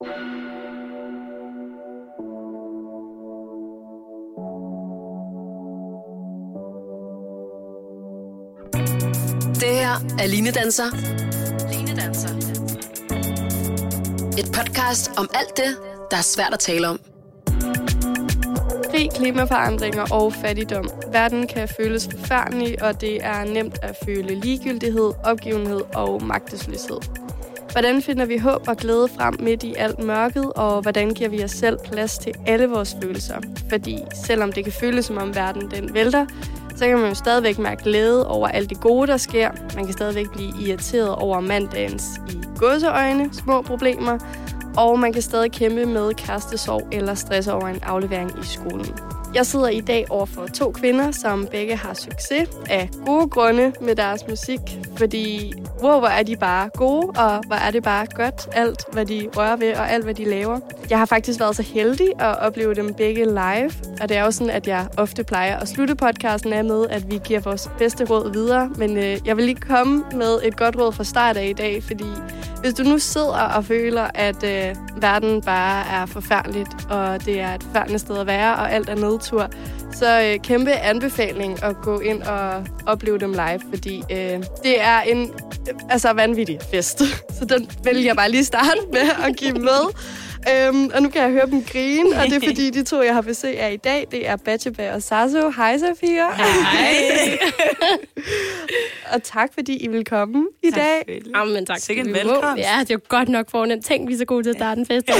Det her er Line Danser. Line Danser. Et podcast om alt det, der er svært at tale om. Krig, klimaforandringer og fattigdom. Verden kan føles forfærdelig, og det er nemt at føle ligegyldighed, opgivenhed og magtesløshed. Hvordan finder vi håb og glæde frem midt i alt mørket, og hvordan giver vi os selv plads til alle vores følelser? Fordi selvom det kan føles som om verden den vælter, så kan man jo stadigvæk mærke glæde over alt det gode, der sker. Man kan stadigvæk blive irriteret over mandagens i godseøjne små problemer, og man kan stadig kæmpe med kærestesorg eller stress over en aflevering i skolen. Jeg sidder i dag over for to kvinder, som begge har succes af gode grunde med deres musik, fordi wow, hvor er de bare gode, og hvor er det bare godt, alt hvad de rører ved og alt hvad de laver. Jeg har faktisk været så heldig at opleve dem begge live, og det er jo sådan, at jeg ofte plejer at slutte podcasten af med, at vi giver vores bedste råd videre, men øh, jeg vil lige komme med et godt råd fra start af i dag, fordi hvis du nu sidder og føler, at øh, verden bare er forfærdeligt, og det er et forfærdeligt sted at være, og alt er nedtur, så øh, kæmpe anbefaling at gå ind og opleve dem live, fordi øh, det er en øh, altså vanvittig fest. Så den vil jeg bare lige starte med at give med. Øhm, og nu kan jeg høre dem grine, og det er fordi, de to, jeg har besøg af i dag, det er Batcheba og Sasso. Hej, Sofia. Hej. og tak, fordi I vil komme i Tak, dag. Jamen, tak. Sikke en fordi vi må. velkomst. Ja, det er jo godt nok fornemt. Tænk, vi er så gode til at starte en fest.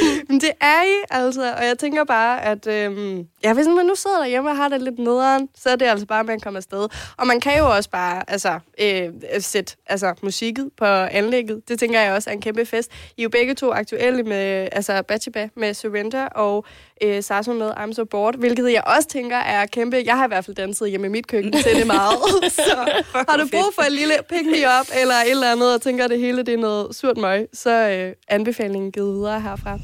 Men det er I, altså. Og jeg tænker bare, at øhm, ja, hvis man nu sidder derhjemme og har det lidt nederen, så er det altså bare med at komme afsted. Og man kan jo også bare altså, øh, sætte altså, musikket på anlægget. Det tænker jeg også er en kæmpe fest. I er jo begge to aktuelle med altså, Bachiba med Surrender og øh, Sasso med I'm So Bored, hvilket jeg også tænker er kæmpe. Jeg har i hvert fald danset hjemme i mit køkken til det meget. så har du brug for en lille pick me up eller et eller andet, og tænker, at det hele det er noget surt møg, så øh, anbefalingen givet videre herfra.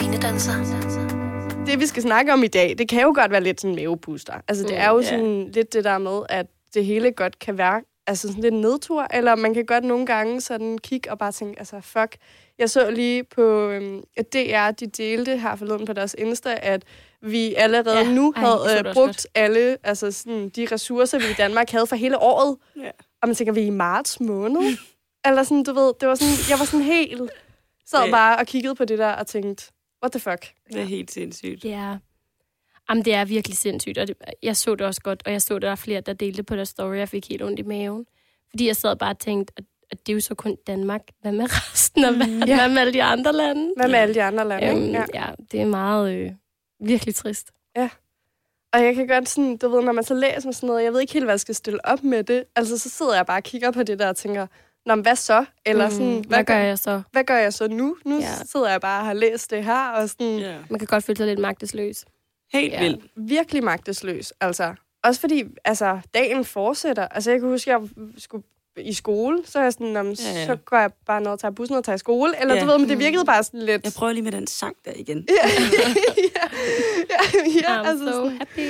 Line Danser. det, vi skal snakke om i dag, det kan jo godt være lidt sådan en mavepuster. Altså, det er jo sådan lidt det der med, at det hele godt kan være altså sådan lidt nedtur, eller man kan godt nogle gange sådan kigge og bare tænke, altså fuck. Jeg så lige på, øhm, DR, de delte her forleden på deres Insta, at vi allerede Ja. nu havde øh, brugt godt. alle altså sådan, de ressourcer, vi i Danmark havde for hele året. Ja. Og man tænker, vi er i marts måned? eller sådan, du ved, det var sådan, jeg var sådan helt, sad Ja. bare og kiggede på det der og tænkte, what the fuck? Det er helt sindssygt. Ja. Jamen, det er virkelig sindssygt, og det, jeg så det også godt, og jeg så, der var flere, der delte på deres story, og jeg fik helt ondt i maven. Fordi jeg sad bare og tænkte, at, at det er jo så kun Danmark. Hvad med resten af verden? Ja. Hvad med alle de andre lande? Hvad med alle de andre lande? Øhm, ja. ja, det er meget øh, virkelig trist. Og jeg kan godt sådan, du ved, når man så læser sådan noget, jeg ved ikke helt, hvad jeg skal stille op med det. Altså, så sidder jeg bare og kigger på det der og tænker, Nå, men hvad så? Eller sådan, Mm, hvad gør jeg så? hvad gør jeg så nu? Nu Ja. ja. sidder jeg bare og har læst det her, og sådan ja. Ja. Man kan godt føle sig lidt magtesløs. Helt Ja. vildt. virkelig magtesløs. Altså, også fordi, altså, dagen fortsætter. Altså, jeg kan huske, at jeg skulle i skole, så er jeg sådan, jamen, Ja, ja. så går jeg bare ned og tager bussen og tager i skole. Eller Ja. du ved, men det virkede bare sådan lidt... Jeg prøver lige med den sang der igen. ja, ja, ja, I'm altså, so sådan, happy.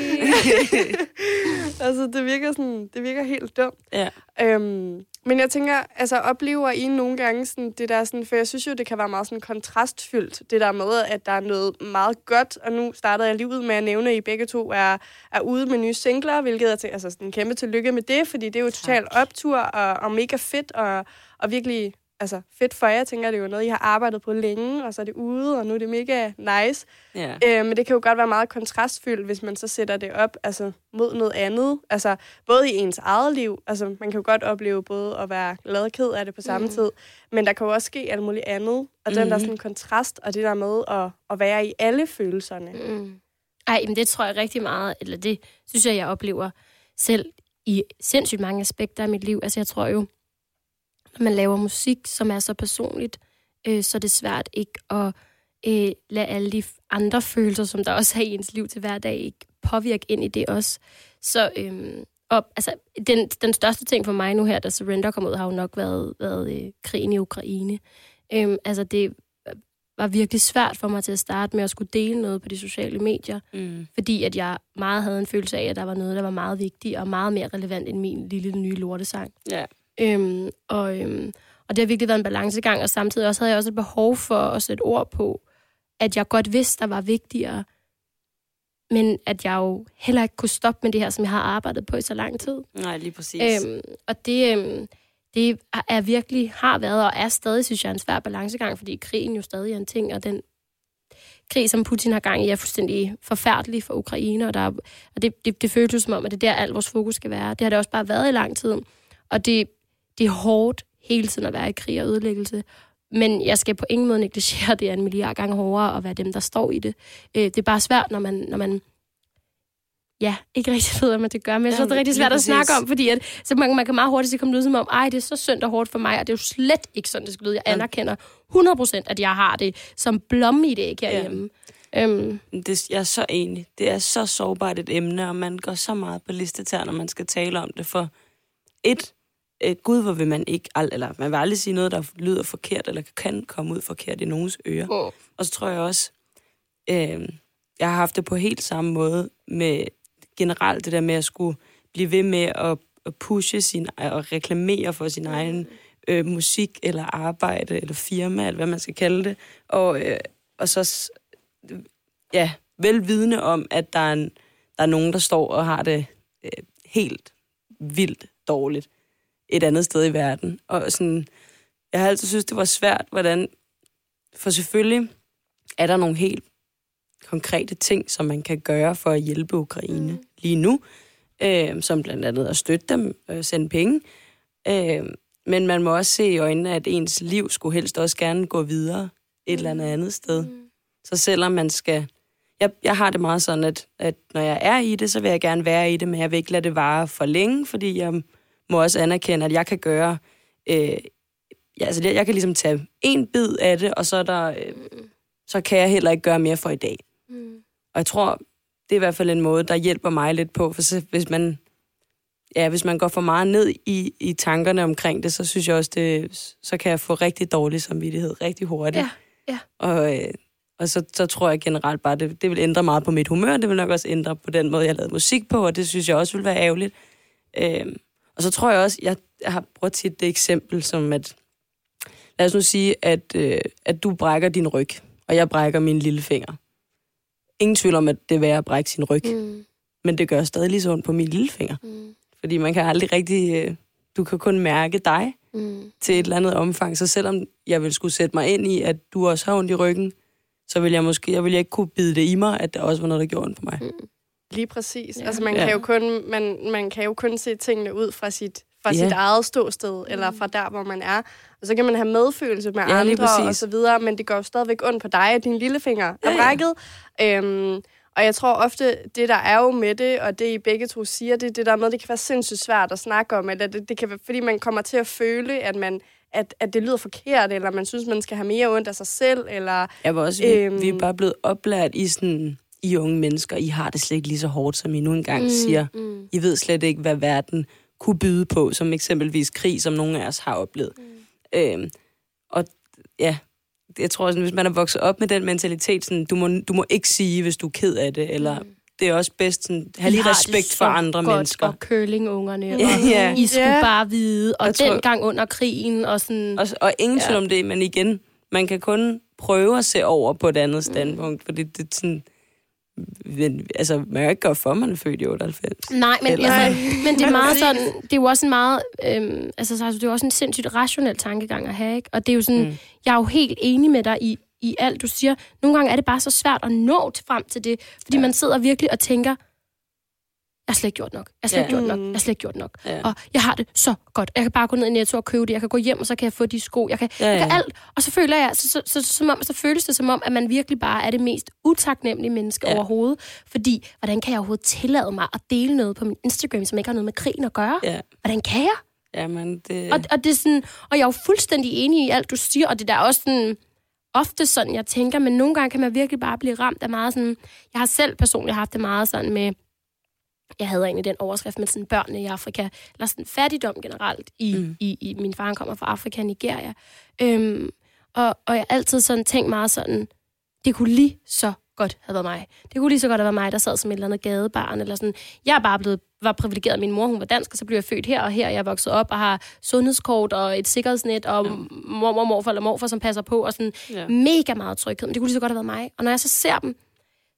altså, det virker sådan, det virker helt dumt. Ja. Øhm, men jeg tænker, altså oplever I nogle gange sådan, det der sådan, for jeg synes jo, det kan være meget sådan kontrastfyldt, det der med, at der er noget meget godt, og nu startede jeg lige ud med at nævne, at I begge to er, er ude med nye singler, hvilket er til, altså sådan, kæmpe tillykke med det, fordi det er jo totalt optur og, og mega fedt, og, og virkelig altså, fedt for jer. Jeg tænker, det er jo noget, I har arbejdet på længe, og så er det ude, og nu er det mega nice. Ja. Øh, men det kan jo godt være meget kontrastfyldt, hvis man så sætter det op altså, mod noget andet. Altså, både i ens eget liv. Altså, man kan jo godt opleve både at være glad og ked af det på samme Mm. tid. Men der kan jo også ske alt muligt andet. Og den der Mhm. sådan kontrast, og det der med at, at være i alle følelserne. Mm. Ej, men det tror jeg rigtig meget, eller det synes jeg, jeg oplever selv i sindssygt mange aspekter af mit liv. Altså jeg tror jo, man laver musik, som er så personligt, øh, så er det svært ikke at øh, lade alle de andre følelser, som der også er i ens liv til hverdag, ikke påvirke ind i det også. Så øhm, og, altså, den, den største ting for mig nu her, da Surrender kom ud, har jo nok været, været øh, krigen i Ukraine. Øhm, altså det var virkelig svært for mig til at starte med at skulle dele noget på de sociale medier, Mm. fordi at jeg meget havde en følelse af, at der var noget, der var meget vigtigt og meget mere relevant end min lille nye lortesang. Ja. Øhm, og, øhm, og det har virkelig været en balancegang, og samtidig også havde jeg også et behov for at sætte ord på, at jeg godt vidste, der var vigtigere, men at jeg jo heller ikke kunne stoppe med det her, som jeg har arbejdet på i så lang tid. Nej, lige præcis. Øhm, og det, øhm, det er virkelig, har været og er stadig, synes jeg, en svær balancegang, fordi krigen jo stadig er en ting, og den krig, som Putin har gang i, er fuldstændig forfærdelig for Ukraine, og, der er, og det, det, det føles som om, at det er der, al vores fokus skal være. Det har det også bare været i lang tid, og det, det er hårdt hele tiden at være i krig og ødelæggelse. Men jeg skal på ingen måde negligere, at det er en milliard gange hårdere at være dem, der står i det. Øh, det er bare svært, når man, når man ja, ikke rigtig ved, hvad man det gør. Men jeg synes, det er rigtig svært at snakke om, fordi at, så man, man kan meget hurtigt se komme ud som om, ej, det er så synd og hårdt for mig, og det er jo slet ikke sådan, det skal lyde. Jeg anerkender 100% at jeg har det som blomme i det ikke herhjemme. Ja. Øhm, Det, jeg er så enig. Det er så sårbart et emne, og man går så meget på listetær, når man skal tale om det. For et, et Gud, hvor vil man ikke, ald- eller man vil aldrig sige noget, der lyder forkert, eller kan komme ud forkert i nogens ører. oh. Og så tror jeg også, øh, jeg har haft det på helt samme måde med generelt det der med at skulle blive ved med at, at pushe sin, og reklamere for sin egen øh, musik, eller arbejde, eller firma, eller hvad man skal kalde det. Og, øh, og så, ja, velvidende om, at der er, en, der er nogen, der står og har det øh, helt vildt dårligt et andet sted i verden. Og sådan, jeg har altid synes, det var svært, hvordan... For selvfølgelig er der nogle helt konkrete ting, som man kan gøre for at hjælpe Ukraine mm. lige nu, øh, som blandt andet at støtte dem, øh, sende penge. Øh, men man må også se i øjnene, at ens liv skulle helst også gerne gå videre et eller andet andet sted. Mm. Så selvom man skal... Jeg, jeg har det meget sådan, at, at når jeg er i det, så vil jeg gerne være i det, men jeg vil ikke lade det vare for længe, fordi jeg må også anerkende, at jeg kan gøre... Øh, ja, altså, jeg, jeg kan ligesom tage en bid af det, og så, er der, øh, så kan jeg heller ikke gøre mere for i dag. Mm. Og jeg tror, det er i hvert fald en måde, der hjælper mig lidt på, for så, hvis man ja, hvis man går for meget ned i, i tankerne omkring det, så synes jeg også, det, så kan jeg få rigtig dårlig samvittighed rigtig hurtigt. Ja, ja. Og, øh, og så, så tror jeg generelt bare, det, det vil ændre meget på mit humør. Det vil nok også ændre på den måde, jeg lavede musik på, og det synes jeg også vil være ærgerligt. Øh, og så tror jeg også, jeg, jeg har brugt tit det eksempel som, at lad os nu sige, at, øh, at du brækker din ryg, og jeg brækker min lille finger. Ingen tvivl om, at det er værd at brække sin ryg, Mm. men det gør stadig lige så ondt på min lille finger. Mm. Fordi man kan aldrig rigtig... Øh, du kan kun mærke dig Mm. til et eller andet omfang. Så selvom jeg vil skulle sætte mig ind i, at du også har ondt i ryggen, så vil jeg måske jeg vil ikke kunne bide det i mig, at det også var noget, der gjorde ondt på mig. Lige præcis. Ja. Ja. Altså, man, Ja. kan jo kun, man, man kan jo kun se tingene ud fra sit, fra Ja. sit eget ståsted, eller fra der, hvor man er. Og så kan man have medfølelse med Ja, andre og så videre, men det går jo stadigvæk ondt på dig, at din lillefinger Ja, er ja. brækket. Øhm, og jeg tror ofte, det der er jo med det, og det I begge to siger, det er det der med, det kan være sindssygt svært at snakke om, eller det, det kan være, fordi man kommer til at føle, at man at, at det lyder forkert, eller man synes, man skal have mere ondt af sig selv, eller... Jeg var også, vi, Øhm. vi er bare blevet oplært i sådan, I unge mennesker, I har det slet ikke lige så hårdt, som I nu engang mm. siger. Mm. I ved slet ikke, hvad verden kunne byde på, som eksempelvis krig, som nogle af os har oplevet. Mm. Øhm, og ja, jeg tror, sådan, hvis man er vokset op med den mentalitet, sådan, du, må, du må ikke sige, hvis du er ked af det, eller Mm. det er også bedst, sådan, have lige det respekt for andre godt, mennesker. Og curlingungerne, og Ja. I skulle Ja. bare vide, og Jeg tror- dengang under krigen, og sådan... Og, og ingen Ja. om det, men igen, man kan kun prøve at se over på et andet standpunkt, fordi det er sådan... Men, altså, man kan jo ikke gøre for, at man er født i 98. Nej, men, Eller- altså, men det er meget sådan, det er jo også en meget, øhm, altså, så, det er jo også en sindssygt rationel tankegang at have, ikke? Og det er jo sådan, Mm. jeg er jo helt enig med dig i, i alt, du siger. Nogle gange er det bare så svært at nå til frem til det, fordi ja. man sidder virkelig og tænker, jeg har slet ikke gjort nok, jeg har slet ikke gjort nok, Mm. jeg har slet ikke gjort nok. Ja. Og jeg har det så godt. Jeg kan bare gå ned i Netto og købe det. Jeg kan gå hjem, og så kan jeg få de sko. Jeg kan, ja. jeg kan alt. Og så føler jeg, så, så, så, så, som om, så føles det som om, at man virkelig bare er det mest utaknemmelige menneske ja. overhovedet. Fordi, hvordan kan jeg overhovedet tillade mig at dele noget på min Instagram, som ikke har noget med krigen at gøre? Ja, Hvordan kan jeg? jamen, det... Og, og, det er sådan, og jeg er jo fuldstændig enig i alt, du siger, og det der er også sådan, ofte sådan, jeg tænker, men nogle gange kan man virkelig bare blive ramt af meget sådan, jeg har selv personligt haft det meget sådan med, jeg havde egentlig den overskrift med sådan børnene i Afrika, eller sådan fattigdom generelt. I, Mm. i, i, min far han kommer fra Afrika, Nigeria. Øhm, Og, og jeg altid sådan tænkt meget sådan, det kunne lige så godt have været mig. Det kunne lige så godt have været mig, der sad som et eller andet gadebarn, eller sådan. Jeg er bare blevet, var privilegeret. Min mor, hun var dansk, og så blev jeg født her og her. Jeg er vokset op og har sundhedskort og et sikkerhedsnet, og ja. mor, mor, morfar eller morfar, som passer på, og sådan ja. mega meget tryghed. Men det kunne lige så godt have været mig. Og når jeg så ser dem,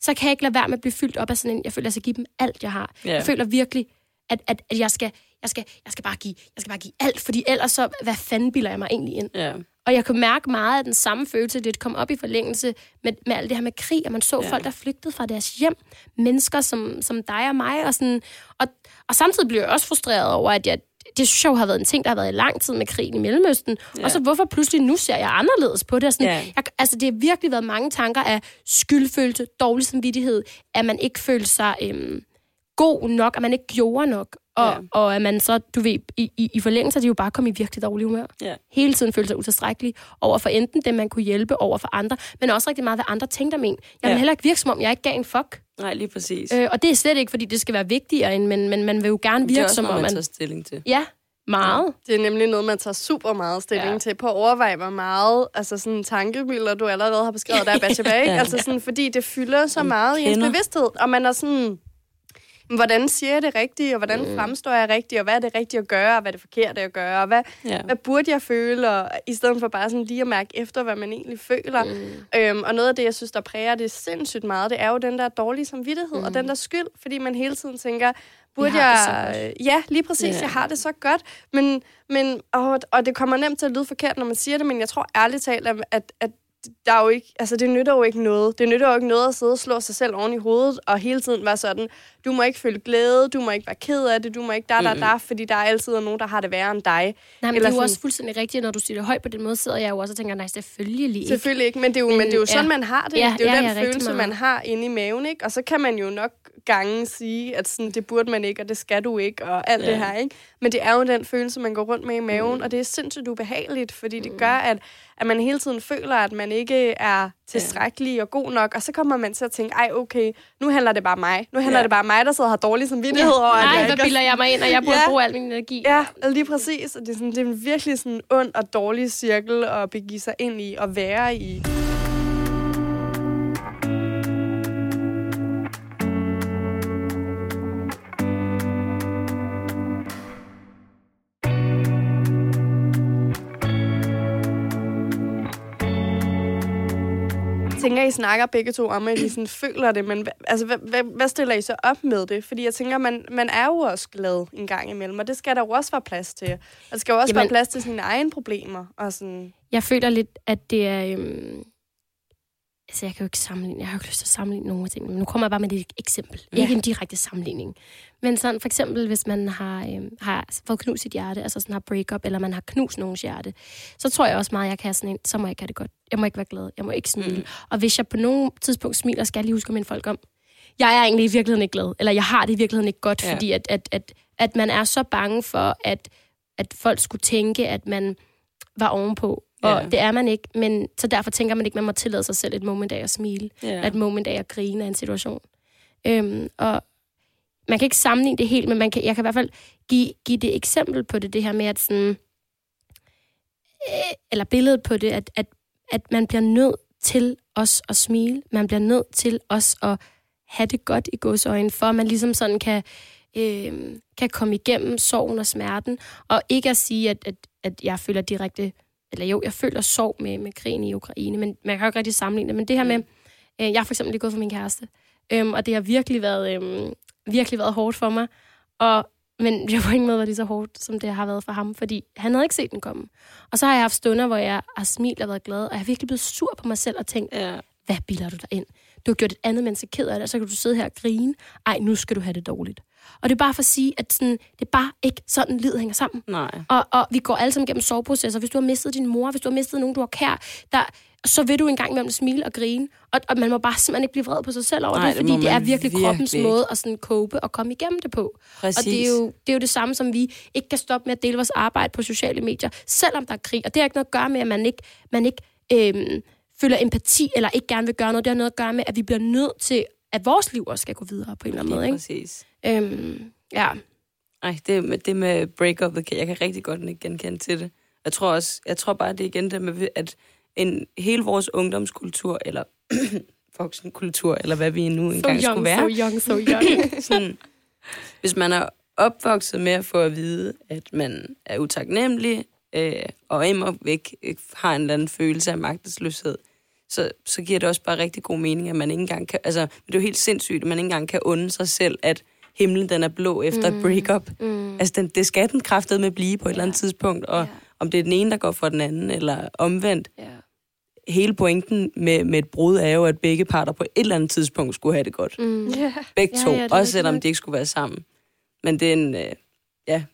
så kan jeg ikke lade være med at blive fyldt op af sådan en, jeg føler, at jeg skal give dem alt, jeg har. Ja. Jeg føler virkelig, at, at, at jeg, skal, jeg, skal, jeg, skal bare give, jeg skal bare give alt, fordi ellers så, hvad fanden bilder jeg mig egentlig ind? Ja. Og jeg kunne mærke meget af den samme følelse, det kom op i forlængelse med, med alt det her med krig, og man så ja. folk, der flygtede fra deres hjem. Mennesker som, som dig og mig. Og, sådan, og, og samtidig blev jeg også frustreret over, at jeg, det synes jeg jo har været en ting, der har været i lang tid med krigen i Mellemøsten. Ja. Og så hvorfor pludselig nu ser jeg anderledes på det? Sådan, ja. jeg, altså, det har virkelig været mange tanker af skyldfølelse, dårlig samvittighed, at man ikke følte sig øhm, god nok, at man ikke gjorde nok. Og, ja. og at man så, du ved, i, i, i forlængelse af det jo bare kom i virkelig dårlig humør. Ja. Hele tiden følte sig utilstrækkelig over for enten dem, man kunne hjælpe over for andre, men også rigtig meget, hvad andre tænkte om en. Jeg vil ja. heller ikke virke, som om jeg ikke gav en fuck. Nej, lige præcis. Øh, og det er slet ikke, fordi det skal være vigtigere, end, men, men man vil jo gerne virke, som om man... Det tager stilling til. Ja, meget. Det er nemlig noget, man tager super meget stilling ja. til. På at overveje, hvor meget altså sådan tankemøller, du allerede har beskrevet der bag tilbage. ja. Altså sådan, fordi det fylder så meget i ens bevidsthed, og man er sådan hvordan siger jeg det rigtigt, og hvordan mm. fremstår jeg rigtigt, og hvad er det rigtigt at gøre, og hvad er det forkerte at gøre, og hvad, ja. hvad burde jeg føle, og i stedet for bare sådan lige at mærke efter, hvad man egentlig føler. Mm. Øhm, og noget af det, jeg synes, der præger det sindssygt meget, det er jo den der dårlige samvittighed, mm. og den der skyld, fordi man hele tiden tænker, burde jeg... Ja, lige præcis, yeah. jeg har det så godt, men, men og, og det kommer nemt til at lyde forkert, når man siger det, men jeg tror ærligt talt, at, at der er jo ikke, altså det nytter jo ikke noget. Det nytter jo ikke noget at sidde og slå sig selv oven i hovedet, og hele tiden være sådan, du må ikke føle glæde, du må ikke være ked af det, du må ikke der, der, der, fordi der er altid nogen, der har det værre end dig. Nej, men Eller det er jo sådan, også fuldstændig rigtigt, når du siger det højt på den måde, sidder jeg jo også og tænker, nej, selvfølgelig ikke. Selvfølgelig ikke, men det er jo, men, men det er jo sådan, man har det. Ja, det er jo ja, den ja, følelse, man har inde i maven, ikke? Og så kan man jo nok gange sige, at sådan, det burde man ikke, og det skal du ikke, og alt ja. det her, ikke? Men det er jo den følelse, man går rundt med i maven, mm. og det er sindssygt ubehageligt, fordi det mm. gør, at, at man hele tiden føler, at man ikke er tilstrækkelig og god nok, og så kommer man til at tænke, ej okay, nu handler det bare mig. Nu handler ja. det bare mig, der sidder og har dårlig samvittighed ja. over, at Nej, hvad bilder jeg mig ind, og jeg burde ja. bruge al min energi. Ja, lige præcis. Og det er, sådan, det er en virkelig sådan ond og dårlig cirkel at begive sig ind i og være i. tænker, I snakker begge to om, at I sådan føler det, men altså, hvad, hvad, hvad stiller I så op med det? Fordi jeg tænker, man, man er jo også glad en gang imellem, og det skal der jo også være plads til. Og der skal jo også Jamen, være plads til sine egne problemer. Og sådan. Jeg føler lidt, at det er... Øhm altså jeg kan jo ikke sammenligne, jeg har jo ikke lyst til at sammenligne nogle ting, men nu kommer jeg bare med et eksempel. Ja. Ikke en direkte sammenligning. Men sådan for eksempel, hvis man har, øh, har fået knust sit hjerte, altså sådan har break-up, eller man har knust nogens hjerte, så tror jeg også meget, at jeg kan have sådan en, så må jeg ikke have det godt. Jeg må ikke være glad, jeg må ikke smile. Mm. Og hvis jeg på nogen tidspunkt smiler, skal jeg lige huske at minde folk om, jeg er egentlig i virkeligheden ikke glad, eller jeg har det i virkeligheden ikke godt, ja. fordi at, at, at, at man er så bange for, at, at folk skulle tænke, at man var ovenpå, og ja. det er man ikke, men så derfor tænker man ikke, man må tillade sig selv et moment af at smile, ja. et moment af at grine af en situation. Øhm, og man kan ikke sammenligne det helt, men man kan, jeg kan i hvert fald give, give det eksempel på det, det her med, at sådan, øh, eller billedet på det, at, at, at man bliver nødt til os at smile. Man bliver nødt til os at have det godt i godsøjne, for at man ligesom sådan kan, øh, kan komme igennem sorgen og smerten, og ikke at sige, at, at, at jeg føler direkte eller jo, jeg føler sorg med, med krigen i Ukraine, men man kan jo ikke rigtig sammenligne det. Men det her med, øh, jeg har for eksempel lige gået for min kæreste, øhm, og det har virkelig været, øhm, virkelig været hårdt for mig. Og, men jeg på ingen måde var lige så hårdt, som det har været for ham, fordi han havde ikke set den komme. Og så har jeg haft stunder, hvor jeg har smilt og været glad, og jeg har virkelig blevet sur på mig selv og tænkt, ja. hvad bilder du dig ind? Du har gjort et andet menneske ked af det, og så kan du sidde her og grine. Ej, nu skal du have det dårligt. Og det er bare for at sige, at sådan, det er bare ikke sådan, livet hænger sammen. Nej. Og, og vi går alle sammen gennem soveprocesser. Hvis du har mistet din mor, hvis du har mistet nogen, du har kær, der, så vil du engang imellem smile og grine. Og, og man må bare simpelthen ikke blive vred på sig selv over Nej, det, fordi det, det er virkelig, virkelig kroppens ikke. måde at sådan cope og komme igennem det på. Præcis. Og det er, jo, det er jo det samme, som vi ikke kan stoppe med at dele vores arbejde på sociale medier, selvom der er krig. Og det har ikke noget at gøre med, at man ikke, man ikke øhm, føler empati eller ikke gerne vil gøre noget. Det har noget at gøre med, at vi bliver nødt til, at vores liv også skal gå videre på en eller anden måde. Ikke? Præcis. Øhm, ja. Ej, det, med, det med break-up, jeg kan rigtig godt genkende til det. Jeg tror også, jeg tror bare, det er igen det med, at en hele vores ungdomskultur, eller voksenkultur, eller hvad vi nu So engang young, skulle være. so young, so young. sådan, hvis man er opvokset med at få at vide, at man er utaknemmelig, øh, og immer væk øh, har en eller anden følelse af magtesløshed, så, så giver det også bare rigtig god mening, at man ikke engang kan... Altså, det er jo helt sindssygt, at man ikke engang kan unde sig selv, at himlen den er blå efter mm. et breakup. Mm. Altså, den, det skal den kraftet med blive på et eller andet tidspunkt, og Ja. om det er den ene, der går for den anden, eller omvendt. Ja. Hele pointen med, med et brud er jo, at begge parter på et eller andet tidspunkt skulle have det godt. Mm. Ja. Begge Ja, to, ja, det er også selvom de ikke skulle være sammen. Men det er en... Øh, ja, jeg,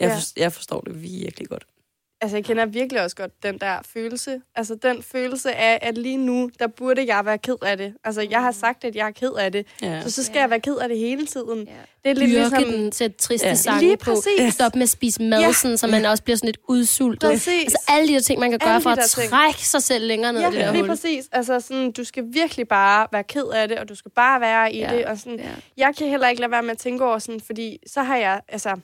Ja. for, jeg forstår det virkelig godt. Altså, jeg kender virkelig også godt den der følelse. Altså, den følelse af, at lige nu, der burde jeg være ked af det. Altså, jeg har sagt, at jeg er ked af det. Ja. Så så skal Ja. jeg være ked af det hele tiden. Ja. Det er lidt Dyrke ligesom... den til triste Ja. ja. sange Lige på. præcis. Stop med at spise mad, Ja. ja. sådan, så man også bliver sådan lidt udsultet. Præcis. Altså alle de der ting, man kan Alle gøre for at der ting. trække sig selv længere ned i det Ja, der lige hul. præcis. Altså, sådan, du skal virkelig bare være ked af det, og du skal bare være i Ja. det. Og sådan, Ja. jeg kan heller ikke lade være med at tænke over sådan, fordi så har jeg, altså,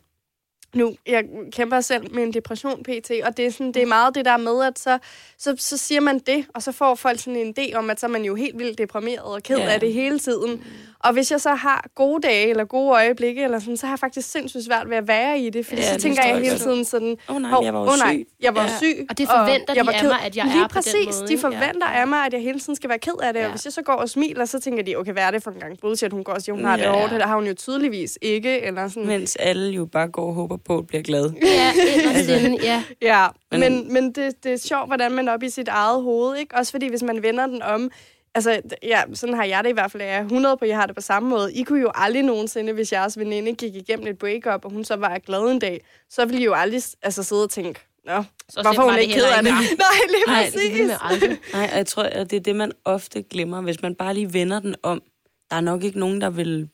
nu, jeg kæmper selv med en depression pt, og det er, sådan, det er meget det der med, at så, så, så siger man det, og så får folk sådan en idé om, at så er man jo helt vildt deprimeret og ked Ja. af det hele tiden. Og hvis jeg så har gode dage eller gode øjeblikke, eller sådan, så har jeg faktisk sindssygt svært ved at være i det, fordi Ja, så det tænker jeg hele tiden sådan, Åh oh, nej, jeg var jo åh, nej, syg. jeg var Ja. syg. Og det forventer jeg de var af mig, at jeg Lige er på den præcis, måde, de forventer Ja. af mig, at jeg hele tiden skal være ked af det. Og Ja. hvis jeg så går og smiler, så tænker de, okay, hvad er det for en gang bullshit, hun går og siger, hun har det Ja. hårdt. Det har hun jo tydeligvis ikke. Eller sådan. Mens alle jo bare går og håber på at blive glad. Ja, inderst inde, ja. Ja, Men- men, men det, det er sjovt, hvordan man er op i sit eget hoved, ikke? Også fordi, hvis man vender den om, altså, ja, sådan har jeg det i hvert fald, jeg er 100 på, at jeg har det på samme måde. I kunne jo aldrig nogensinde, hvis jeres veninde gik igennem et breakup, og hun så var glad en dag, så ville I jo aldrig altså, sidde og tænke, Nå, Så hvorfor er hun ikke ked af det? heller Nej, lige Nej, præcis. Det. Nej, og jeg tror, at det er det, man ofte glemmer. Hvis man bare lige vender den om, der er nok ikke nogen, der vil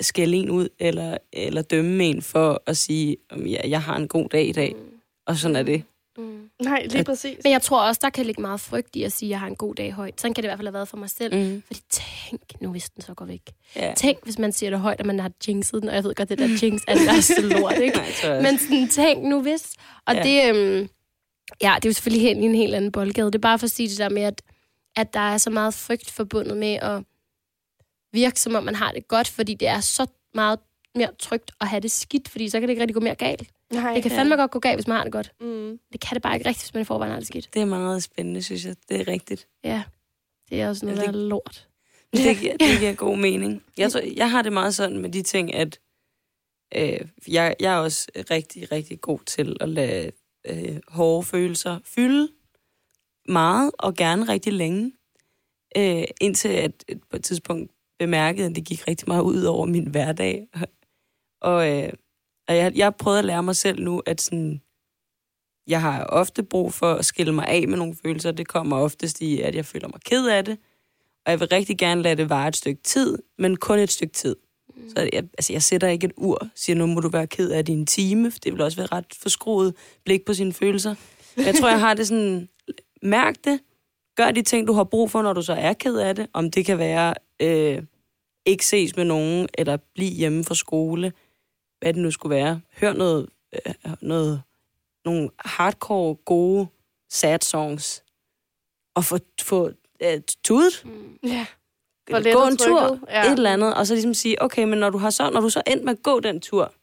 skælde en ud, eller, eller dømme en for at sige, om ja, jeg har en god dag i dag. Og sådan er det. Mm. Nej, lige præcis. Men jeg tror også, der kan ligge meget frygt i at sige, at jeg har en god dag højt. Sådan kan det i hvert fald have været for mig selv. Mm. Fordi tænk nu, hvis den så går væk. Ja. Tænk, hvis man siger det højt, og man har jinxet den, og jeg ved godt, det der jinx er det værste lort, ikke? Nej, Men sådan, tænk nu hvis. Og Ja. ja. det, øhm, ja, det er jo selvfølgelig helt, i en helt anden boldgade. Det er bare for at sige det der med, at, at der er så meget frygt forbundet med at virke, som om man har det godt, fordi det er så meget mere trygt at have det skidt, fordi så kan det ikke rigtig gå mere galt. Nej. Det kan Ja. fandme godt gå galt, hvis man har det godt. Mm. Det kan det bare ikke rigtigt, hvis man i forvejen har det skidt. Det er meget spændende, synes jeg. Det er rigtigt. Ja, det er også noget, Ja, der det- er lort. Det, giver, det giver god mening. Jeg, tror, jeg har det meget sådan med de ting, at øh, jeg, jeg er også rigtig, rigtig god til at lade øh, hårde følelser fylde meget og gerne rigtig længe. Øh, indtil at, at på et tidspunkt bemærkede, at det gik rigtig meget ud over min hverdag. Og, øh, og jeg, jeg har prøvet at lære mig selv nu, at sådan, jeg har ofte brug for at skille mig af med nogle følelser. Det kommer oftest i, at jeg føler mig ked af det. Og jeg vil rigtig gerne lade det vare et stykke tid, men kun et stykke tid. Mm. Så jeg, altså, jeg sætter ikke et ur, siger, nu må du være ked af din time, for det vil også være ret forskruet blik på sine følelser. Men jeg tror, jeg har det sådan, mærk det, gør de ting, du har brug for, når du så er ked af det. Om det kan være, øh, ikke ses med nogen, eller blive hjemme fra skole, hvad det nu skulle være. Hør noget, øh, noget nogle hardcore, gode sad songs, og få, få øh, tudet, Ja. Eller lettet gå en tur, ja. ja. et eller andet, og så ligesom sige, okay, men når du har så, når du så endt med at gå den tur,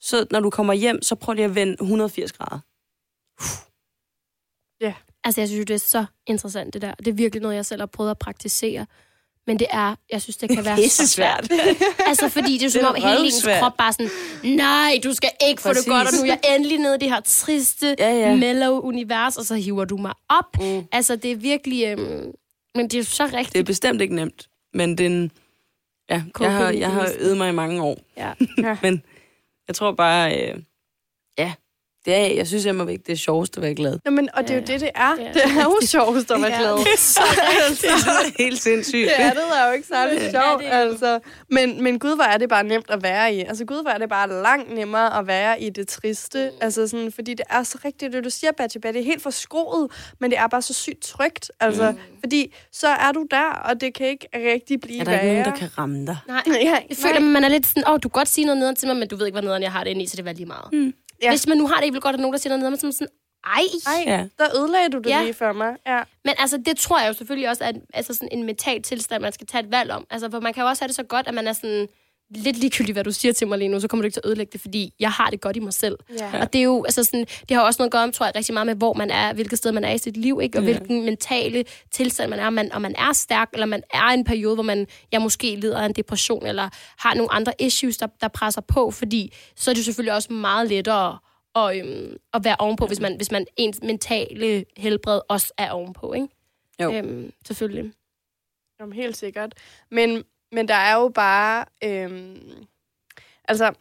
så når du kommer hjem, så prøv lige at vende 180 grader. Altså, jeg synes det er så interessant, det der. Det er virkelig noget, jeg selv har prøvet at praktisere. Men det er, jeg synes, det kan være så svært. altså, fordi det er som Det om hele ens krop bare sådan, nej, du skal ikke få Præcis. det godt, og nu er jeg endelig nede i det her triste, Ja, ja. mellow univers, og så hiver du mig op. Mm. Altså, det er virkelig, øhm, men det er så rigtigt. Det er bestemt ikke nemt, men det er en, ja, jeg har, jeg har øvet mig i mange år. Ja. Ja. men jeg tror bare, øh, det er, jeg synes immer væk, det er sjovest at være glad. Nå, men, og det er jo Ja. det, det er. Ja. Det er jo sjovest at være Ja. glad. det er helt sindssygt. Det andet er jo ikke særlig Det er sjovt, det jo. altså. Men, men gud, hvor er det bare nemt at være i. Altså, gud, hvor er det bare langt nemmere at være i det triste. Altså, sådan, fordi det er så rigtigt, det du siger, Batje, det er helt forskroet, men det er bare så sygt trygt. Altså, mm. fordi så er du der, og det kan ikke rigtig blive Er der ikke nogen, værre. der kan ramme dig? Nej, Ja, jeg føler, at man er lidt sådan, åh, oh, du kan godt sige noget nederen til mig, men du ved ikke, hvad nederen jeg har det inde i, så det er lige meget. Ja. Ja. Hvis man nu har det ikke godt, at nogen, der siger noget man sådan, Ej. Ej, Ja. der ødelagde du det Ja. lige for mig. Ja. Men altså, det tror jeg jo selvfølgelig også er altså sådan en mental tilstand, man skal tage et valg om. Altså, for man kan jo også have det så godt, at man er sådan lidt ligegyldigt, hvad du siger til mig lige nu, så kommer du ikke til at ødelægge det, fordi jeg har det godt i mig selv. Ja. Og det er jo, altså sådan, det har også noget at gøre om, tror jeg, rigtig meget med, hvor man er, hvilket sted man er i sit liv, ikke? Og Ja. hvilken mentale tilstand man er, man, om man er stærk, eller man er i en periode, hvor man, jeg måske lider af en depression, eller har nogle andre issues, der, der presser på, fordi så er det jo selvfølgelig også meget lettere at, øhm, at være ovenpå, hvis man, hvis man ens mentale helbred også er ovenpå, ikke? Jo. Øhm, selvfølgelig. Jamen, helt sikkert. Men, men der er jo bare... Øhm, altså,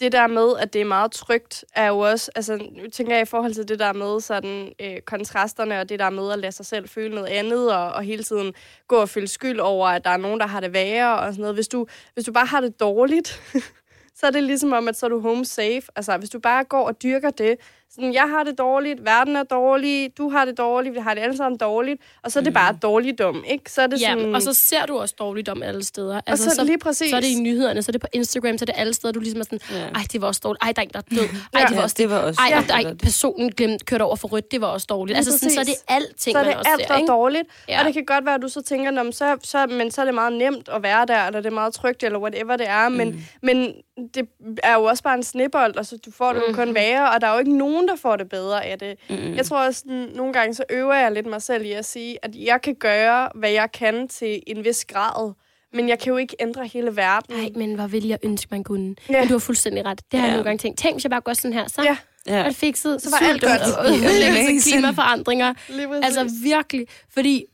det der med, at det er meget trygt, er jo også... Altså, nu tænker jeg i forhold til det der med sådan, øh, kontrasterne, og det der med at lade sig selv føle noget andet, og, og hele tiden gå og føle skyld over, at der er nogen, der har det værre, og sådan noget. Hvis du, hvis du bare har det dårligt, så er det ligesom om, at så er du home safe. Altså, hvis du bare går og dyrker det, sådan, jeg har det dårligt, verden er dårlig, du har det dårligt, vi har det alle sammen dårligt, og så er det bare dårligdom, ikke? Så er det Ja, sådan... og så ser du også dårligdom alle steder. Altså, og så, så lige præcis. så er det i nyhederne, så er det på Instagram, så er det alle steder, du ligesom er sådan, Ja. ej, det var også dårligt, ej, der er en, der er død, ej, Ja. det var Ja, også det var også ej, dårligt. ej, personen glemte, kørte over for rødt, det var også dårligt. Lige Altså, sådan, så er det præcis. alting, så er det man også alt, der er dårligt. Ja. Ja. Og det kan godt være, at du så tænker, Nå, men så, så, men så er det meget nemt at være der, eller det er meget trygt, eller whatever det er. Men, Mm. men det er jo også bare en snibbold, og så du får det jo kun værre, og der er jo ikke nogen, der får det bedre af det. Mm. Jeg tror også, sådan, nogle gange så øver jeg lidt mig selv i at sige, at jeg kan gøre, hvad jeg kan til en vis grad, men jeg kan jo ikke ændre hele verden. Nej, men hvor ville jeg ønske, man kunne. Ja. Men du har fuldstændig ret. Det har jeg Ja. nogle gange tænkt. Tænk, hvis jeg bare gør sådan her, så Ja. er Ja. det fikset. Så var alt godt. siden. klimaforandringer. Altså virkelig. Fordi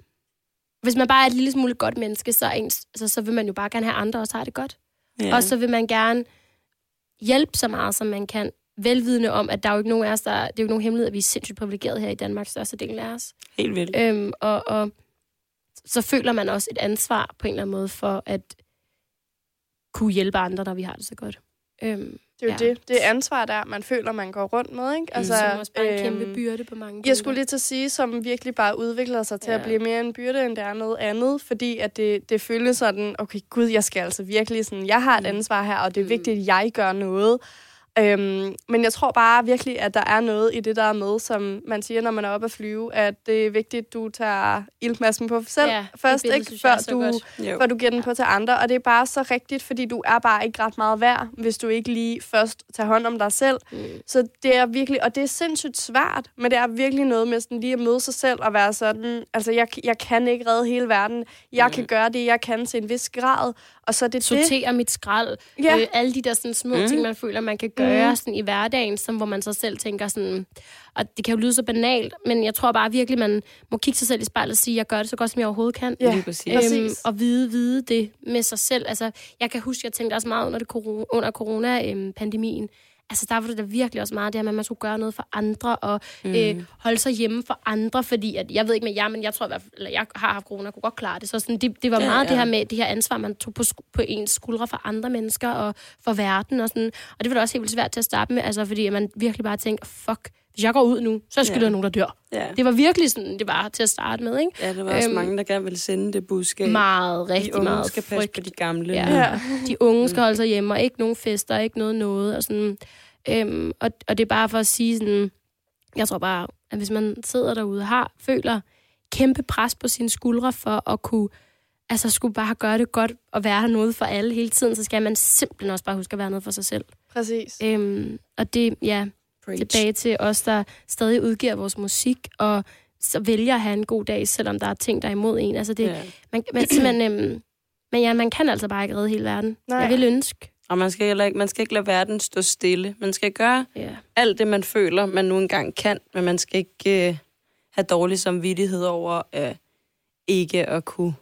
hvis man bare er et lille smule godt menneske, så, er ens, altså, så vil man jo bare gerne have andre også har det godt. Ja. Og så vil man gerne hjælpe så meget, som man kan. Velvidende om, at der er jo ikke nogen af os, der, det er jo ikke nogen hemmelighed, at vi er sindssygt privilegerede her i Danmark, største del af os. Helt vildt. Øhm, og, og så føler man også et ansvar på en eller anden måde for at kunne hjælpe andre, når vi har det så godt. Øhm, det er jo ja. det. Det er ansvar, der man føler, man går rundt med. Ikke? altså, som også bare en øhm, kæmpe byrde på mange Jeg skulle lige til at sige, som virkelig bare udvikler sig til ja. Ja. at blive mere en byrde, end det er noget andet, fordi at det, det føles sådan, okay, gud, jeg skal altså virkelig sådan, jeg har et Mm. ansvar her, og det er Mm. vigtigt, at jeg gør noget. Øhm, men jeg tror bare virkelig, at der er noget i det der med, som man siger, når man er oppe at flyve, at det er vigtigt, at du tager iltmasken på selv Ja, først, ikke? før er du før du giver den på til andre. Og det er bare så rigtigt, fordi du er bare ikke ret meget værd, hvis du ikke lige først tager hånd om dig selv. Mm. Så det er virkelig, og det er sindssygt svært, men det er virkelig noget med sådan lige at møde sig selv og være sådan, altså jeg, jeg kan ikke redde hele verden. Jeg Mm. kan gøre det, jeg kan til en vis grad, og så er det det. sortere mit skrald. Ja. Øh, alle de der sådan, små Mm. ting, man føler, man kan gøre Mm. sådan, i hverdagen, som, hvor man så selv tænker sådan... Og det kan jo lyde så banalt, men jeg tror bare virkelig, man må kigge sig selv i spejlet og sige, jeg gør det så godt, som jeg overhovedet kan. Ja, Lige. Øhm, og vide, vide det med sig selv. Altså, jeg kan huske, jeg tænkte også meget under, det corona, under corona-pandemien. Altså, der var det da virkelig også meget det her med, at man skulle gøre noget for andre, og mm. øh, holde sig hjemme for andre, fordi at, jeg ved ikke med jer, men jeg tror, i hvert fald- eller jeg har haft corona, og kunne godt klare det. Så sådan, det, det var Ja, meget ja. det her med det her ansvar, man tog på, på ens skuldre for andre mennesker og for verden. Og, sådan. og det var da også helt vildt svært til at starte med, altså, fordi at man virkelig bare tænkte, fuck, hvis jeg går ud nu, så skylder Ja. ja. nogen, der dør. Ja. Det var virkelig sådan, det var til at starte med, ikke? ja, der var også Øhm, mange, der gerne ville sende det budskab. Meget, rigtig de unge meget skal passe frygt. på de gamle. Ja. Ja. De unge skal holde sig hjemme, og ikke nogen fester, ikke noget noget. Og, sådan. Øhm, og, og det er bare for at sige sådan, jeg tror bare, at hvis man sidder derude og har, føler kæmpe pres på sine skuldre for at kunne, altså skulle bare gøre det godt og være noget for alle hele tiden, så skal man simpelthen også bare huske at være noget for sig selv. Præcis. Øhm, og det, ja, Preach. tilbage til os, der stadig udgiver vores musik, og så vælger at have en god dag, selvom der er ting, der er imod en. Altså det, Ja. man, man, simpelthen, øhm, men ja, man kan altså bare ikke redde hele verden. Nej. Jeg vil ønske. Og man skal, heller ikke, man skal ikke lade verden stå stille. Man skal gøre Ja. alt det, man føler, man nu engang kan, men man skal ikke øh, have dårlig samvittighed over øh, ikke at kunne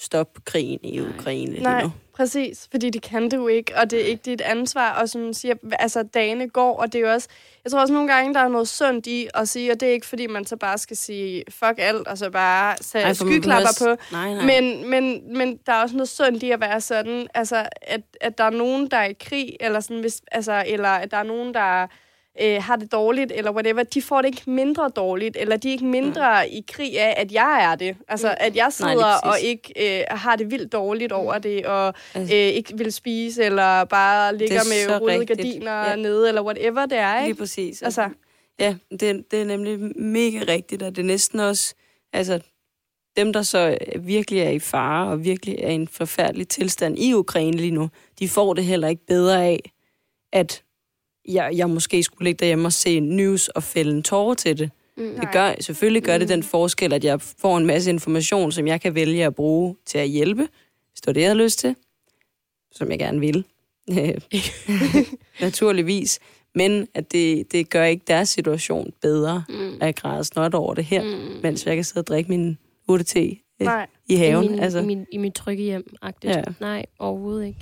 stoppe krigen i. Ukraine lige Nej, nu. præcis. Fordi det kan du ikke, og det er ikke dit ansvar. Og som man siger, altså dagene går, og det er jo også... Jeg tror også nogle gange, der er noget sundt i at sige, og det er ikke fordi, man så bare skal sige fuck alt, og så bare sætte skyklapper behøver på. også- Nej, nej. Men, men, men der er også noget sundt i at være sådan, altså, at, at der er nogen, der er i krig, eller, sådan, hvis, altså, eller at der er nogen, der øh, har det dårligt, eller whatever, de får det ikke mindre dårligt, eller de er ikke mindre mm. i krig af, at jeg er det. Altså, at jeg Nej, lige sidder præcis. og ikke øh, har det vildt dårligt over det, og Altså- øh, ikke vil spise, eller bare ligger er med røde rigtigt. gardiner Ja. nede, eller whatever det er, Lige ikke? præcis. Altså, Ja, det, det er nemlig mega rigtigt, og det er næsten også, altså dem, der så virkelig er i fare og virkelig er i en forfærdelig tilstand i Ukraine lige nu, de får det heller ikke bedre af, at jeg, jeg måske skulle ligge derhjemme og se news og fælde en tårer til det. Mm. Det gør, selvfølgelig gør det den forskel, at jeg får en masse information, som jeg kan vælge at bruge til at hjælpe, hvis det var det, jeg havde lyst til, som jeg gerne vil. Naturligvis. Men at det, det gør ikke deres situation bedre, Mm. at jeg græder snot over det her, Mm. mens jeg kan sidde og drikke min urte-te øh, Nej. i haven. I, min, altså, i, min, I mit trygge hjem -agtigt. Ja. Nej, overhovedet ikke.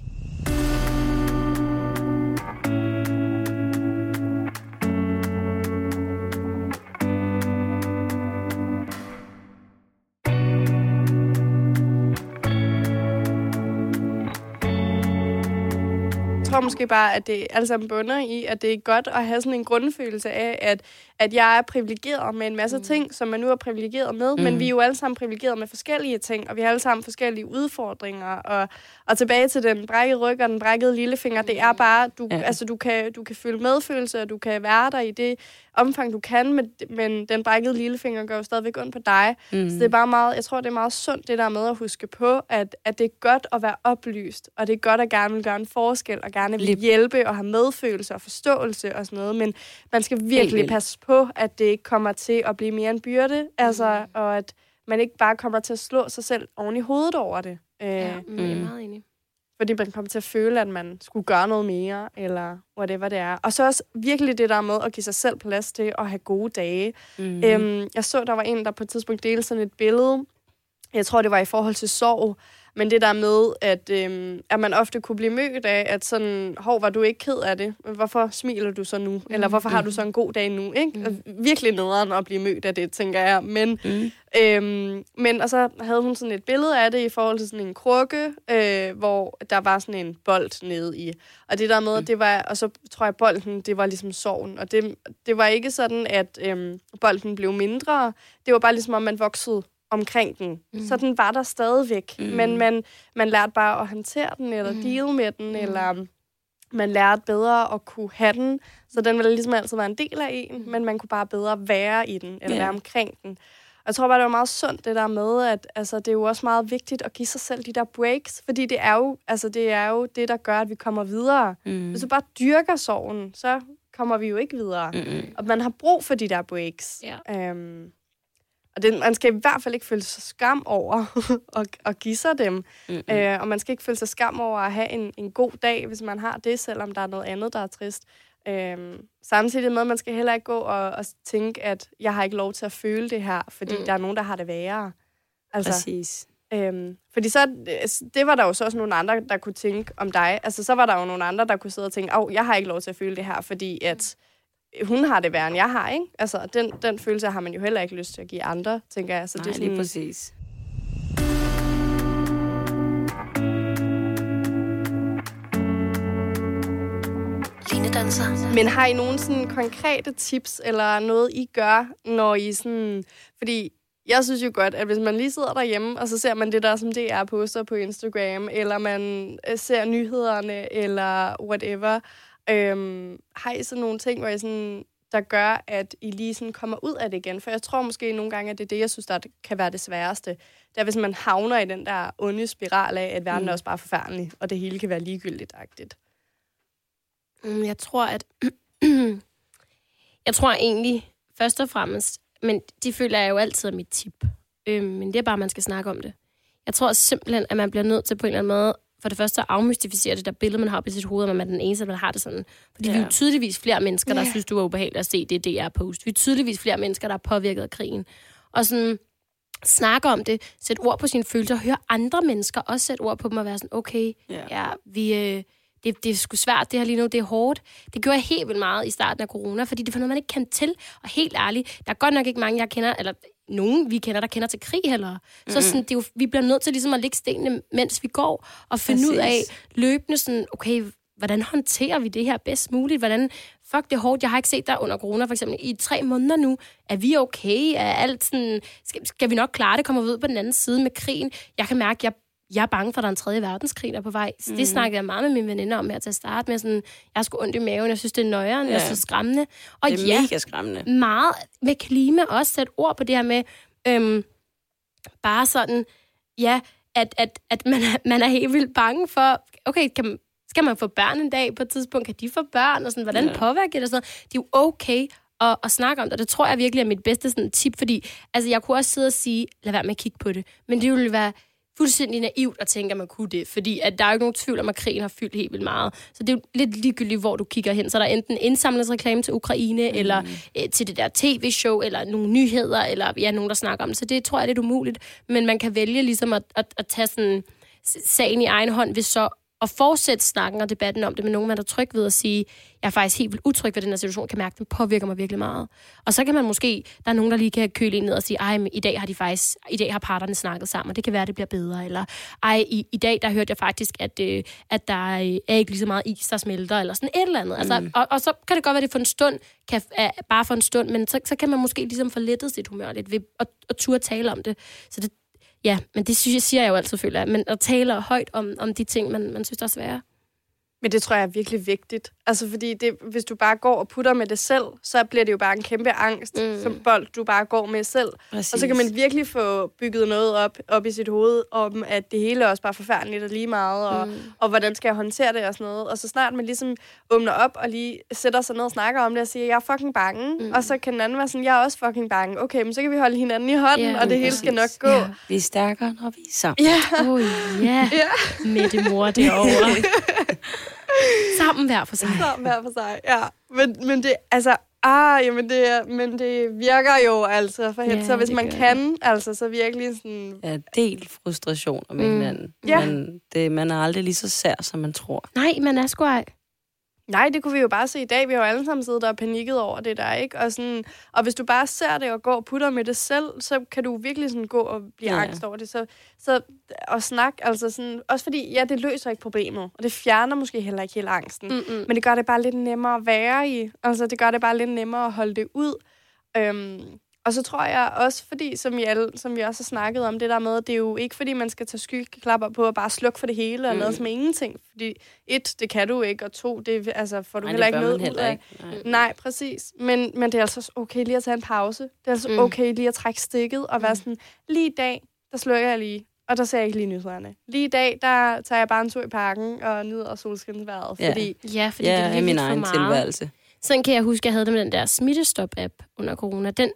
Tror måske bare, at det alle sammen bunder i, at det er godt at have sådan en grundfølelse af, at, at jeg er privilegeret med en masse mm. ting, som man nu er privilegeret med, mm. men vi er jo alle sammen privilegeret med forskellige ting, og vi har alle sammen forskellige udfordringer. Og, og tilbage til den brækkede ryg og den brækkede lillefinger, det er bare, du, Ja. altså, du, kan, du kan føle medfølelse, og du kan være der i det omfang, du kan, men, men den brækkede lillefinger gør jo stadigvæk ondt på dig. Mm. Så det er bare meget, jeg tror, det er meget sundt, det der med at huske på, at, at det er godt at være oplyst, og det er godt at gerne vil gøre en forskel, og gerne vil hjælpe, og have medfølelse og forståelse og sådan noget, men man skal virkelig passe på, at det ikke kommer til at blive mere en byrde, altså, og at man ikke bare kommer til at slå sig selv oven i hovedet over det. Øh, Ja, mm. jeg er meget enig. fordi man kommer til at føle, at man skulle gøre noget mere, eller whatever det er. Og så også virkelig det der med at give sig selv plads til at have gode dage. Mm. Øhm, jeg så, der var en, der på et tidspunkt delte sådan et billede. Jeg tror, det var i forhold til sorg. Men det der med, at, øhm, at man ofte kunne blive mødt af, at sådan, hov, var du ikke ked af det? Hvorfor smiler du så nu? Mm. Eller hvorfor har du så en god dag nu? Ikke? Mm. Virkelig nederen at blive mødt af det, tænker jeg. Men, Mm. Øhm, men og så havde hun sådan et billede af det i forhold til sådan en krukke, øh, hvor der var sådan en bold nede i. Og det der med, mm. det var, og så tror jeg, bolden, det var ligesom sorgen. Og det, det var ikke sådan, at øhm, bolden blev mindre. Det var bare ligesom, om man voksede omkring den. Mm. Så den var der stadigvæk. Mm. Men man, man lærte bare at håndtere den, eller mm. deal med den, mm. eller man lærte bedre at kunne have den. Så den ville ligesom altid være en del af en, men man kunne bare bedre være i den, eller yeah. være omkring den. Og jeg tror bare, det var meget sundt, det der med, at altså, det er jo også meget vigtigt at give sig selv de der breaks, fordi det er jo, altså, det, er jo det, der gør, at vi kommer videre. Mm. Hvis du bare dyrker sorgen, så kommer vi jo ikke videre. Mm-mm. Og man har brug for de der breaks. Ja. Øhm, og det, man skal i hvert fald ikke føle sig skam over at, at give sig dem. Mm-mm. Øh, og man skal ikke føle sig skam over at have en, en god dag, hvis man har det, selvom der er noget andet, der er trist. Øhm, samtidig med, at man skal heller ikke gå og, og tænke, at jeg har ikke lov til at føle det her, fordi Mm. mm. der er nogen, der har det værre. Altså, Præcis. Øhm, fordi så, det var der jo så også nogle andre, der kunne tænke om dig. Altså, så var der jo nogle andre, der kunne sidde og tænke, åh, jeg har ikke lov til at føle det her, fordi at hun har det værre, end jeg har, ikke? Altså, den, den følelse har man jo heller ikke lyst til at give andre, tænker jeg. Så Nej, det er lige sådan, præcis. Linedanser. Men har I nogle sådan konkrete tips, eller noget, I gør, når I sådan... Fordi jeg synes jo godt, at hvis man lige sidder derhjemme, og så ser man det der, som det er poster på Instagram, eller man øh, ser nyhederne, eller whatever, øhm, har I så nogle ting, hvor I sådan, der gør, at I lige sådan kommer ud af det igen? For jeg tror måske nogle gange, at det er det, jeg synes, der kan være det sværeste. Det er, hvis man havner i den der onde spiral af, at verden Mm. er også bare forfærdelig, og det hele kan være ligegyldigt-agtigt. Mm, Jeg tror, at... jeg tror egentlig, først og fremmest, men de føler jeg jo altid er mit tip. Øhm, men det er bare, at man skal snakke om det. Jeg tror simpelthen, at man bliver nødt til på en eller anden måde, for det første afmystificere det der billede, man har på sit hoved, at man er den eneste, der har det sådan. Fordi ja. vi er jo tydeligvis flere mennesker, der Ja. synes, du er ubehageligt at se det DR-post. Vi er tydeligvis flere mennesker, der er påvirket af krigen. Og sådan snakke om det, sætte ord på sine følelser, høre andre mennesker også sætte ord på dem og være sådan, okay, Ja. ja, vi, øh, det, det er sgu svært, det her lige nu, det er hårdt. Det gjorde jeg helt vildt meget i starten af corona, fordi det var noget, man ikke kendte til. Og helt ærligt, der er godt nok ikke mange, jeg kender, eller nogen, vi kender, der kender til krig heller. Mm-hmm. Så sådan, det er jo, vi bliver nødt til ligesom at lægge stenene, mens vi går, og finde ud af Præcis. løbende sådan, okay, hvordan håndterer vi det her bedst muligt? Hvordan, fuck det er hårdt, jeg har ikke set dig under corona for eksempel i tre måneder nu. Er vi okay? Er alt sådan, skal, skal vi nok klare det? Kommer vi ud på den anden side med krigen? Jeg kan mærke, jeg jeg er bange for, at der er en tredje verdenskrig, der er på vej. Mm. Mhm. Det snakkede jeg meget med mine veninder om her til at starte med. Sådan, jeg skulle ondt i maven, jeg synes, det er nøjeren, ja. jeg synes, det er skræmmende. Og Det er ja, mega skræmmende. meget med klima også sætte ord på det her med, øhm, bare sådan, ja, at, at, at man, er, man er helt vildt bange for, okay, kan, man- skal man få børn en dag på et tidspunkt? Kan de få børn? Og sådan, hvordan ja. påvirker det? Og sådan noget? Det er jo okay at, at snakke om det, og det tror jeg virkelig er mit bedste sådan, tip, fordi altså, jeg kunne også sidde og sige, lad være med at kigge på det, men det ville være fuldstændig naivt at tænke, at man kunne det, fordi at der er jo ikke nogen tvivl om, at krigen har fyldt helt vildt meget. Så det er jo lidt ligegyldigt, hvor du kigger hen. Så er der enten indsamlingsreklame til Ukraine, mm. eller øh, til det der tv-show, eller nogle nyheder, eller ja, nogen, der snakker om det. Så det tror jeg er lidt umuligt. Men man kan vælge ligesom at, at, at tage sådan sagen i egen hånd, hvis så at fortsætte snakken og debatten om det med nogen, man er tryg ved at sige, jeg er faktisk helt vildt utryg ved den her situation, kan mærke, at den påvirker mig virkelig meget. Og så kan man måske, der er nogen, der lige kan køle ind ned og sige, ej, men i dag har de faktisk, i dag har parterne snakket sammen, og det kan være, at det bliver bedre. Eller, ej, i, i dag, der hørte jeg faktisk, at, øh, at der øh, er ikke lige så meget is, der smelter, eller sådan et eller andet. Altså, Mm. og, og, så kan det godt være, at det for en stund, kan, er, bare for en stund, men så, så kan man måske ligesom få lettet sit humør lidt ved at, at turde tale om det. Så det, ja, men det synes jeg, siger jeg jo altid, føler jeg, men at tale højt om, om de ting, man, man synes, der er svære. Men det tror jeg er virkelig vigtigt. Altså, fordi det, hvis du bare går og putter med det selv, så bliver det jo bare en kæmpe angst, Mm. som bold, du bare går med selv. Præcis. Og så kan man virkelig få bygget noget op, op i sit hoved, om at det hele er også bare forfærdeligt og lige meget, og, Mm. og hvordan skal jeg håndtere det og sådan noget. Og så snart man ligesom åbner op og lige sætter sig ned og snakker om det og siger, jeg er fucking bange. Mm. Og så kan den anden være sådan, jeg er også fucking bange. Okay, men så kan vi holde hinanden i hånden, yeah, og det hele skal nok præcis. gå. Ja. Vi er stærkere, når vi er sammen. Ja. Oh, ja. Ja. Med det mor derovre. Sammen hver for sig. Så hver for sig, ja. Men, men det, altså, ah, jamen det, er- men det virker jo altså for helvede. Ja, så hvis det man kan, altså, så virkelig sådan... Ja, del frustrationer med Mm. mm. hinanden. Ja. Men det, man er aldrig lige så sær, som man tror. Nej, man er sgu ej. Nej, det kunne vi jo bare se i dag. Vi har jo alle sammen siddet der og panikket over det der, ikke? Og, sådan, og hvis du bare ser det og går og putter med det selv, så kan du virkelig sådan gå og blive Ja. angst over det. Så, så og snak, altså sådan, også fordi, ja, det løser ikke problemet, og det fjerner måske heller ikke hele angsten. Mm-mm. Men det gør det bare lidt nemmere at være i. Altså, det gør det bare lidt nemmere at holde det ud. Øhm, og så tror jeg også, fordi, som vi, alle, som vi også har snakket om, det der med, det er jo ikke, fordi man skal tage skyggeklapper på og bare slukke for det hele og Mm. lade som ingenting. Fordi et, det kan du ikke, og to, det altså, får du Nej, heller ikke noget man ud heller af. ikke. Nej. Nej, præcis. Men, men det er altså også okay lige at tage en pause. Det er altså Mm. mm. okay lige at trække stikket og være sådan, lige i dag, der slukker jeg lige. Og der ser jeg ikke lige nyhederne. Lige i dag, der tager jeg bare en tur i parken og nyder solskinsværet. Ja. Fordi Ja, fordi Ja, det er i virkelig min for egen meget. tilværelse. Sådan kan jeg huske, at jeg havde det med den der Smittestop-app under corona. Den,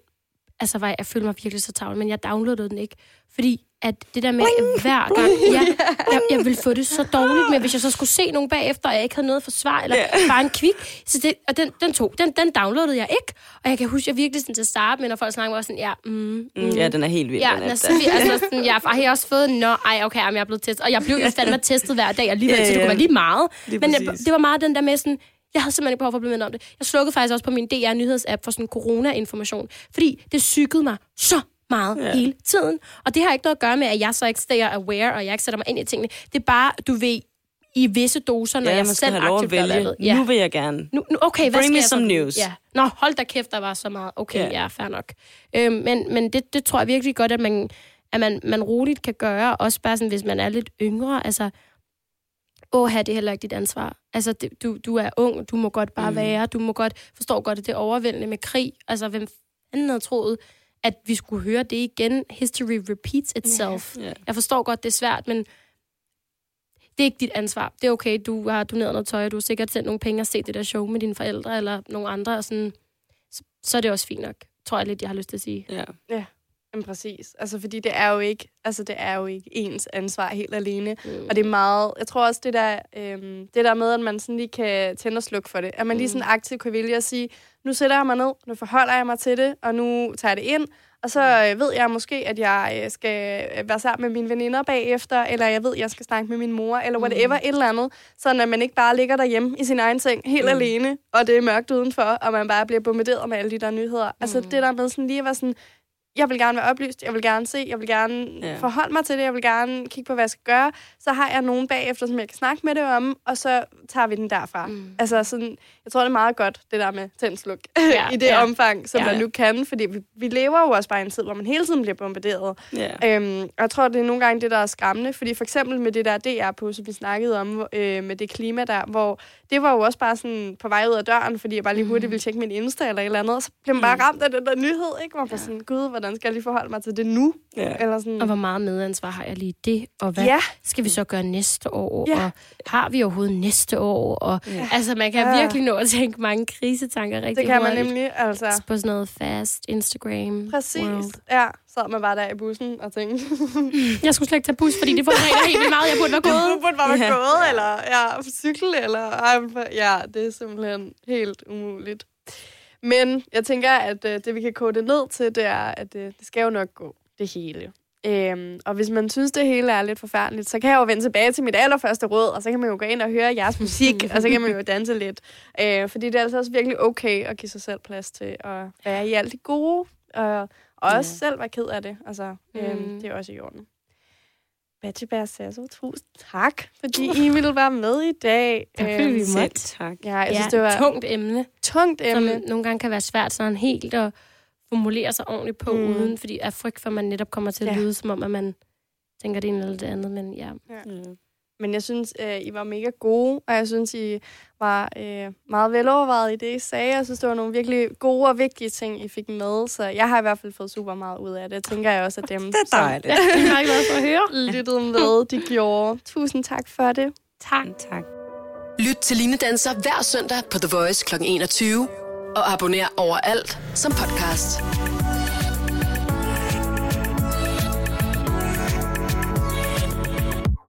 altså, var jeg, jeg følte mig virkelig så tavlet, men jeg downloadede den ikke. Fordi at det der med hver gang, ja, jeg, jeg ville få det så dårligt med, hvis jeg så skulle se nogen bagefter, og jeg ikke havde noget forsvar, eller Ja. bare en kvik. Så det, og den, den, tog, den, den downloadede jeg ikke. Og jeg kan huske, at jeg virkelig sådan til at starte med, når folk snakker mig, sådan, ja, mm, mm, ja, den er helt vild. Ja, den er sådan, altså sådan, jeg har også fået, nå, ej, okay, jamen, jeg er blevet testet. Og jeg blev jo fandme testet hver dag alligevel, Ja, så det ja. kunne være lige meget. Lige Men jeg, præcis. det var meget den der med sådan, jeg havde simpelthen ikke behov for at blive mindet om det. Jeg slukkede faktisk også på min DR nyhedsapp for sådan corona-information, fordi det psykede mig så meget Ja. hele tiden. Og det har ikke noget at gøre med, at jeg så ikke stay aware, og jeg ikke sætter mig ind i tingene. Det er bare, du ved, i visse doser, når Ja, jeg selv have lov at aktivt vælge. Ja. Nu vil jeg gerne. Nu, nu, okay, hvad Bring skal me some vide? news. Ja. Nå, hold da kæft, der var så meget. Okay, Ja. ja, ja fair nok. Øhm, men men det, det tror jeg virkelig godt, at man, at man, man roligt kan gøre. Også bare sådan, hvis man er lidt yngre. Altså, åh, det er heller ikke dit ansvar. Altså, det, du, du er ung, du må godt bare mm. være. Du må godt forstå godt, at det er overvældende med krig. Altså, hvem fanden havde troet, at vi skulle høre det igen? History repeats itself. Ja. Jeg forstår godt, det er svært, men det er ikke dit ansvar. Det er okay, du har doneret noget tøj, og du har sikkert sendt nogle penge og set det der show med dine forældre eller nogle andre, og sådan, så, så er det også fint nok, tror jeg lidt, jeg har lyst til at sige. Ja. Jamen, præcis. Altså, fordi det er jo ikke, altså, det er jo ikke ens ansvar helt alene. Mm. Og det er meget, jeg tror også, det der, øhm, det der med, at man sådan lige kan tænde og slukke for det. At man lige Mm. sådan aktivt kan vælge at sige, nu sætter jeg mig ned, nu forholder jeg mig til det, og nu tager jeg det ind. Og så øh, ved jeg måske, at jeg øh, skal øh, være sammen med mine veninder bagefter, eller jeg ved, at jeg skal snakke med min mor, eller whatever, et eller andet. Sådan at man ikke bare ligger derhjemme i sin egen seng, helt Mm. mm. alene, og det er mørkt udenfor, og man bare bliver bombarderet med alle de der nyheder. Altså Mm. det der med sådan lige at være sådan, jeg vil gerne være oplyst, jeg vil gerne se, jeg vil gerne Ja. forholde mig til det, jeg vil gerne kigge på, hvad jeg skal gøre. Så har jeg nogen bagefter, som jeg kan snakke med det om, og så tager vi den derfra. Mm. Mm. Altså sådan, jeg tror, det er meget godt, det der med tændsluk, Ja, i det ja. omfang, som Ja. man nu kan, fordi vi, vi lever jo også bare i en tid, hvor man hele tiden bliver bombarderet. Ja. Øhm, og jeg tror, det er nogle gange det, der er skræmmende, fordi for eksempel med det der DR på, som vi snakkede om, øh, med det klima der, hvor det var jo også bare sådan på vej ud af døren, fordi jeg bare lige hurtigt ville tjekke min Insta eller et eller andet, og så blev man bare ramt af den der nyhed, ikke? Hvor man ja. sådan, gud, hvordan skal jeg lige forholde mig til det nu? Ja. Eller sådan, Og hvor meget medansvar har jeg lige i det? Og hvad ja, skal vi så gøre næste år? Ja. Og har vi overhovedet næste år? Og, Ja. Altså, man kan Ja. virkelig nå at tænke mange krisetanker rigtig det kan man nemlig, altså. På sådan noget fast Instagram. Præcis. World. Ja, så sad man bare der i bussen og tænkte, Jeg skulle slet ikke tage bus, fordi det forurener helt vildt meget. Jeg burde være gået. nu burde bare være Ja. gået, eller ja, på cykel, eller ja, det er simpelthen helt umuligt. Men jeg tænker, at øh, det, vi kan kode det ned til, det er, at øh, det skal jo nok gå, det hele. Øhm, og hvis man synes, det hele er lidt forfærdeligt, så kan jeg jo vende tilbage til mit allerførste råd, og så kan man jo gå ind og høre jeres musik, og så kan man jo danse lidt. Øh, fordi det er altså også virkelig okay at give sig selv plads til at være i alt det gode, og, og også selv være ked af det. Altså, øhm, Mm. det er også i orden. Batibær Sasso, tusind tak, fordi I ville være med i dag. Tak, fordi vi Selv måtte. tak. Ja, jeg Ja, synes, det var et tungt emne, tungt som emne. nogle gange kan være svært sådan helt at formulere sig ordentligt på, Mm. mm. uden fordi af frygt for, at man netop kommer til at Ja. lyde, som om, at man tænker det ene eller det andet. Men ja, Ja. Men jeg synes, øh, I var mega gode, og jeg synes, I var øh, meget velovervejet i det, I sagde. Jeg synes, det var nogle virkelig gode og vigtige ting, I fik med. Så jeg har i hvert fald fået super meget ud af det. Jeg tænker jeg også, at dem, Det er dejligt. det er jeg meget glad for at høre. som lyttede med, de gjorde. Tusind tak for det. Tak. Tak. Lyt til Line Danser hver søndag på The Voice kl. 21. Og abonner overalt som podcast.